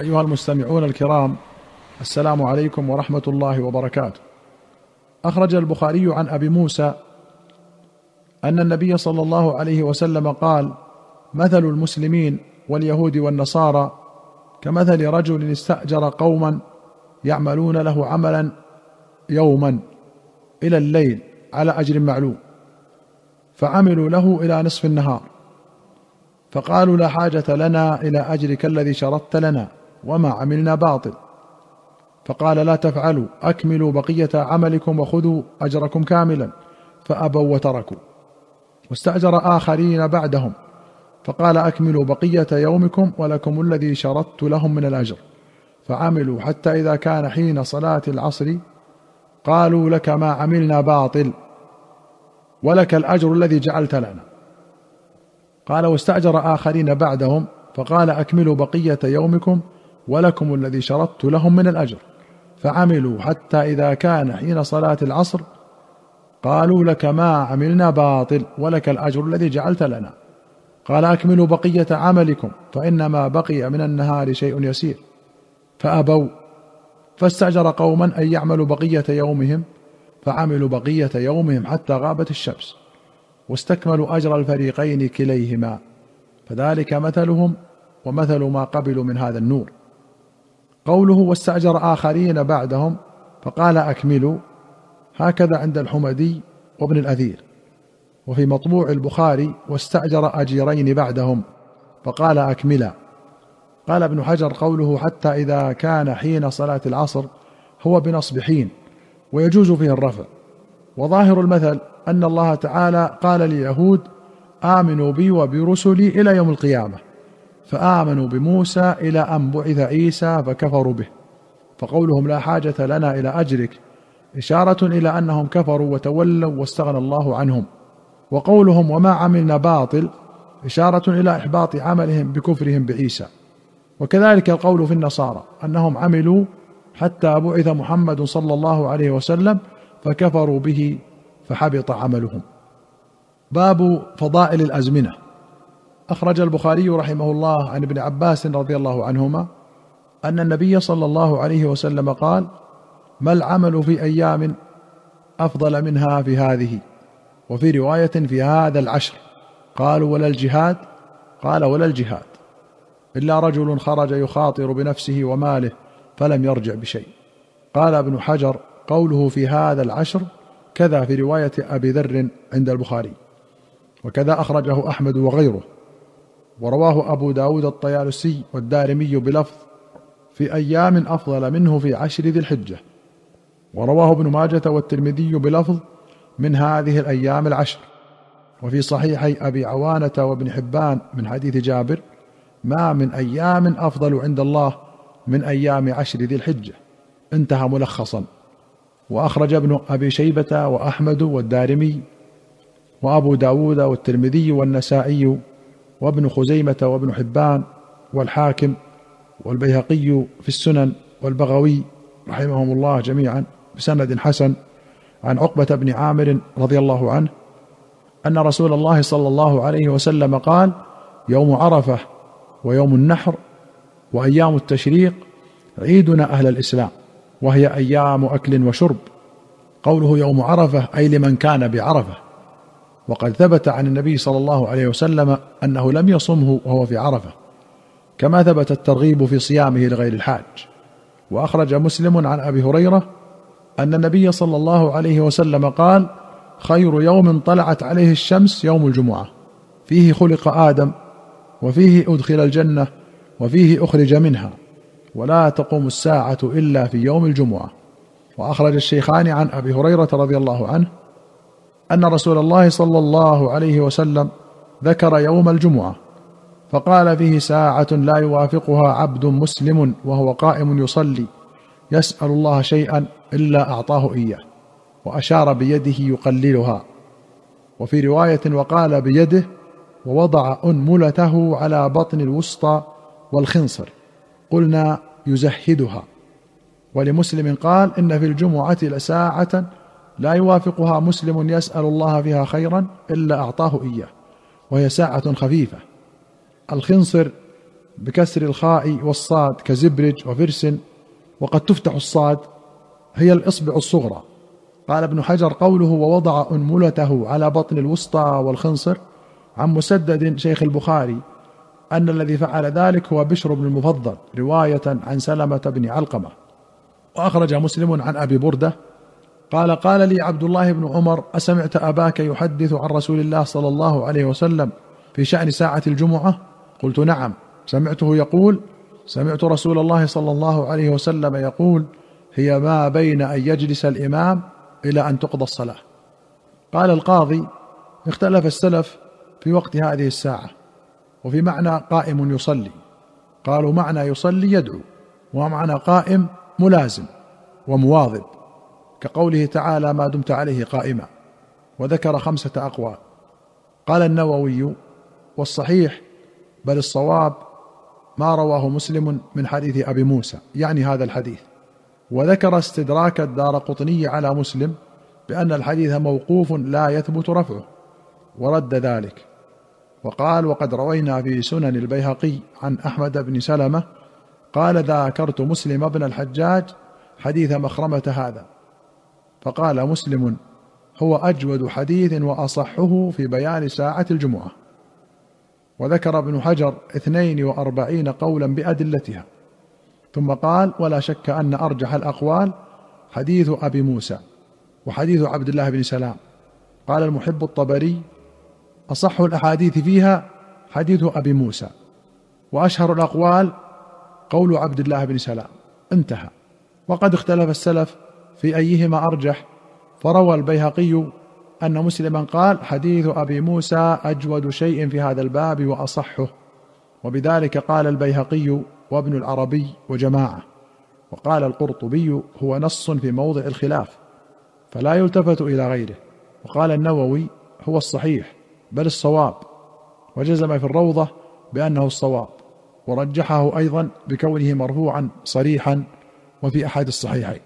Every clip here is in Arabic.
أيها المستمعون الكرام السلام عليكم ورحمة الله وبركاته. أخرج البخاري عن أبي موسى أن النبي صلى الله عليه وسلم قال: مثل المسلمين واليهود والنصارى كمثل رجل استأجر قوما يعملون له عملا يوما إلى الليل على أجر معلوم فعملوا له إلى نصف النهار فقالوا لا حاجة لنا إلى أجرك الذي شرطت لنا وما عملنا باطل. فقال لا تفعلوا أكملوا بقية عملكم وخذوا أجركم كاملا. فأبوا وتركوا. واستأجر آخرين بعدهم. فقال أكملوا بقية يومكم ولكم الذي شرطت لهم من الأجر. فعملوا حتى إذا كان حين صلاة العصر قالوا لك ما عملنا باطل. ولك الأجر الذي جعلت لنا. قال واستأجر آخرين بعدهم. فقال أكملوا بقية يومكم ولكم الذي شرطت لهم من الأجر. فعملوا حتى إذا كان حين صلاة العصر قالوا لك ما عملنا باطل ولك الأجر الذي جعلت لنا. قال أكملوا بقية عملكم فإنما بقي من النهار شيء يسير. فأبوا فاستأجر قوما أن يعملوا بقية يومهم فعملوا بقية يومهم حتى غابت الشمس واستكملوا أجر الفريقين كليهما. فذلك مثلهم ومثل ما قبلوا من هذا النور. قوله واستأجر آخرين بعدهم فقال أكملوا هكذا عند الحمدي وابن الأثير. وفي مطبوع البخاري واستأجر أجيرين بعدهم فقال أكملا. قال ابن حجر قوله حتى إذا كان حين صلاة العصر هو بنصب حين ويجوز فيه الرفع. وظاهر المثل أن الله تعالى قال لليهود آمنوا بي وبرسلي إلى يوم القيامة. فآمنوا بموسى إلى أن بعث عيسى فكفروا به. فقولهم لا حاجة لنا إلى أجرك إشارة إلى أنهم كفروا وتولوا واستغنى الله عنهم. وقولهم وما عملنا باطل إشارة إلى إحباط عملهم بكفرهم بعيسى. وكذلك القول في النصارى أنهم عملوا حتى بعث محمد صلى الله عليه وسلم فكفروا به فحبط عملهم. باب فضائل الأزمنة. أخرج البخاري رحمه الله عن ابن عباس رضي الله عنهما أن النبي صلى الله عليه وسلم قال ما العمل في أيام أفضل منها في هذه؟ وفي رواية في هذا العشر قالوا ولا الجهاد؟ قال ولا الجهاد إلا رجل خرج يخاطر بنفسه وماله فلم يرجع بشيء. قال ابن حجر قوله في هذا العشر كذا في رواية أبي ذر عند البخاري وكذا أخرجه أحمد وغيره. ورواه أبو داود الطيالسي والدارمي بلفظ في أيام أفضل منه في عشر ذي الحجة. ورواه ابن ماجة والترمذي بلفظ من هذه الأيام العشر. وفي صحيحي أبي عوانة وابن حبان من حديث جابر ما من أيام أفضل عند الله من أيام عشر ذي الحجة. انتهى ملخصا. وأخرج ابن أبي شيبة وأحمد والدارمي وأبو داود والترمذي والنسائي وابن خزيمة وابن حبان والحاكم والبيهقي في السنن والبغوي رحمهم الله جميعا بسند حسن عن عقبة بن عامر رضي الله عنه أن رسول الله صلى الله عليه وسلم قال يوم عرفة ويوم النحر وأيام التشريق عيدنا أهل الإسلام وهي أيام أكل وشرب. قوله يوم عرفة أي لمن كان بعرفة. وقد ثبت عن النبي صلى الله عليه وسلم أنه لم يصمه وهو في عرفة كما ثبت الترغيب في صيامه لغير الحاج. وأخرج مسلم عن أبي هريرة أن النبي صلى الله عليه وسلم قال خير يوم طلعت عليه الشمس يوم الجمعة فيه خلق آدم وفيه أدخل الجنة وفيه أخرج منها ولا تقوم الساعة إلا في يوم الجمعة وأخرج الشيخان عن أبي هريرة رضي الله عنه أن رسول الله صلى الله عليه وسلم ذكر يوم الجمعة فقال فيه ساعة لا يوافقها عبد مسلم وهو قائم يصلي يسأل الله شيئا إلا أعطاه إياه وأشار بيده يقللها. وفي رواية وقال بيده ووضع أنملته على بطن الوسطى والخنصر قلنا يزهدها. ولمسلم قال إن في الجمعة لساعة لا يوافقها مسلم يسأل الله فيها خيرا إلا أعطاه إياه وهي ساعة خفيفة. الخنصر بكسر الخاء والصاد كزبرج وفرس وقد تفتح الصاد هي الإصبع الصغرى. قال ابن حجر قوله ووضع أنملته على بطن الوسطى والخنصر عن مسدد شيخ البخاري أن الذي فعل ذلك هو بشر بن المفضل رواية عن سلمة بن علقمة وأخرج مسلم عن أبي بردة قال قال لي عبد الله بن عمر أسمعت أباك يحدث عن رسول الله صلى الله عليه وسلم في شأن ساعة الجمعة؟ قلت نعم. سمعته يقول سمعت رسول الله صلى الله عليه وسلم يقول هي ما بين أن يجلس الإمام إلى أن تقضى الصلاة. قال القاضي اختلف السلف في وقت هذه الساعة وفي معنى قائم يصلي. قالوا معنى يصلي يدعو ومعنى قائم ملازم ومواظب. كقوله تعالى ما دمت عليه قائما وذكر خمسة أقوال. قال النووي والصحيح بل الصواب ما رواه مسلم من حديث أبي موسى يعني هذا الحديث. وذكر استدراك الدار قطني على مسلم بأن الحديث موقوف لا يثبت رفعه ورد ذلك. وقال وقد روينا في سنن البيهقي عن أحمد بن سلمة قال ذاكرت مسلم بن الحجاج حديث مخرمة هذا. فقال مسلم هو أجود حديث وأصحه في بيان ساعة الجمعة. وذكر ابن حجر اثنين وأربعين قولا بأدلتها. ثم قال ولا شك أن أرجح الأقوال حديث أبي موسى وحديث عبد الله بن سلام. قال المحب الطبري أصح الأحاديث فيها حديث أبي موسى وأشهر الأقوال قول عبد الله بن سلام. انتهى. وقد اختلف السلف في أيهما أرجح؟ فروى البيهقي أن مسلما قال حديث أبي موسى أجود شيء في هذا الباب وأصحه. وبذلك قال البيهقي وابن العربي وجماعة. وقال القرطبي هو نص في موضع الخلاف فلا يلتفت إلى غيره. وقال النووي هو الصحيح بل الصواب. وجزم في الروضة بأنه الصواب ورجحه أيضا بكونه مرفوعا صريحا وفي أحد الصحيحين.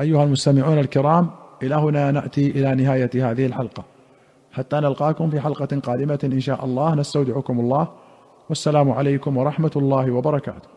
أيها المستمعون الكرام إلى هنا نأتي إلى نهاية هذه الحلقة. حتى نلقاكم في حلقة قادمة إن شاء الله. نستودعكم الله. والسلام عليكم ورحمة الله وبركاته.